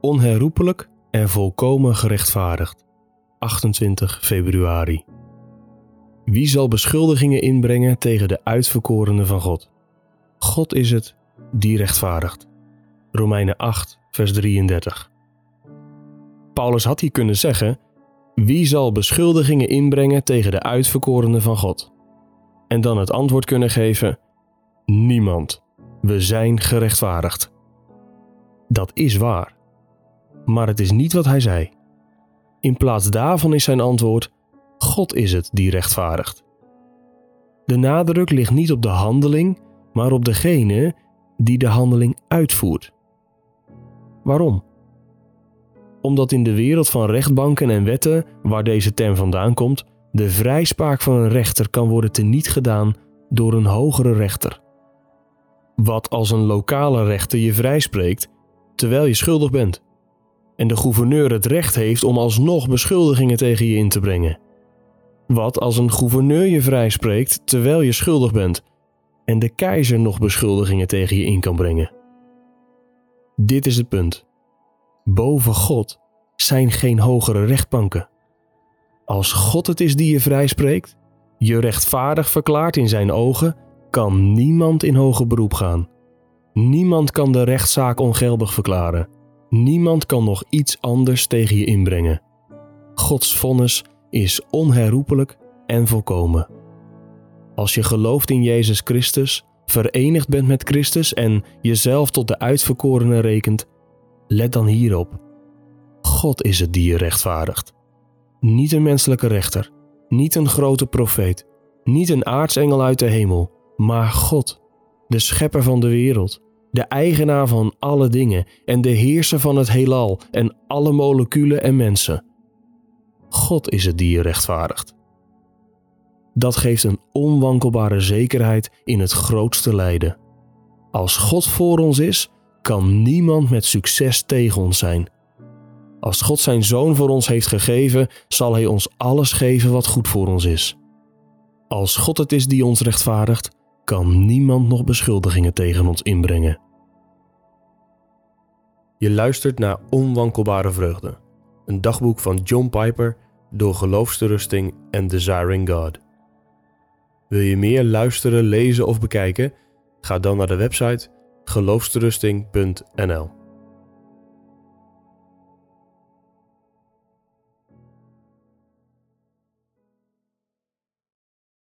onherroepelijk en volkomen gerechtvaardigd. 28 februari. Wie zal beschuldigingen inbrengen tegen de uitverkorenen van God? God is het die rechtvaardigt. Romeinen 8, vers 33. Paulus had hier kunnen zeggen: Wie zal beschuldigingen inbrengen tegen de uitverkorenen van God? En dan het antwoord kunnen geven: Niemand. We zijn gerechtvaardigd. Dat is waar. Maar het is niet wat hij zei. In plaats daarvan is zijn antwoord: God is het die rechtvaardigt. De nadruk ligt niet op de handeling, maar op degene die de handeling uitvoert. Waarom? Omdat in de wereld van rechtbanken en wetten, waar deze term vandaan komt, de vrijspraak van een rechter kan worden teniet gedaan door een hogere rechter. Wat als een lokale rechter je vrijspreekt terwijl je schuldig bent? En de gouverneur het recht heeft om alsnog beschuldigingen tegen je in te brengen. Wat als een gouverneur je vrijspreekt terwijl je schuldig bent en de keizer nog beschuldigingen tegen je in kan brengen? Dit is het punt. Boven God zijn geen hogere rechtbanken. Als God het is die je vrijspreekt, je rechtvaardig verklaart in zijn ogen, kan niemand in hoger beroep gaan. Niemand kan de rechtszaak ongeldig verklaren. Niemand kan nog iets anders tegen je inbrengen. Gods vonnis is onherroepelijk en volkomen. Als je gelooft in Jezus Christus, verenigd bent met Christus en jezelf tot de uitverkorenen rekent, let dan hierop. God is het die je rechtvaardigt. Niet een menselijke rechter, niet een grote profeet, niet een aartsengel uit de hemel, maar God, de schepper van de wereld, de eigenaar van alle dingen en de heerser van het heelal en alle moleculen en mensen. God is het die je rechtvaardigt. Dat geeft een onwankelbare zekerheid in het grootste lijden. Als God voor ons is, kan niemand met succes tegen ons zijn. Als God zijn zoon voor ons heeft gegeven, zal hij ons alles geven wat goed voor ons is. Als God het is die ons rechtvaardigt, kan niemand nog beschuldigingen tegen ons inbrengen. Je luistert naar Onwankelbare Vreugde, een dagboek van John Piper door Geloofsterusting en Desiring God. Wil je meer luisteren, lezen of bekijken? Ga dan naar de website geloofsterusting.nl.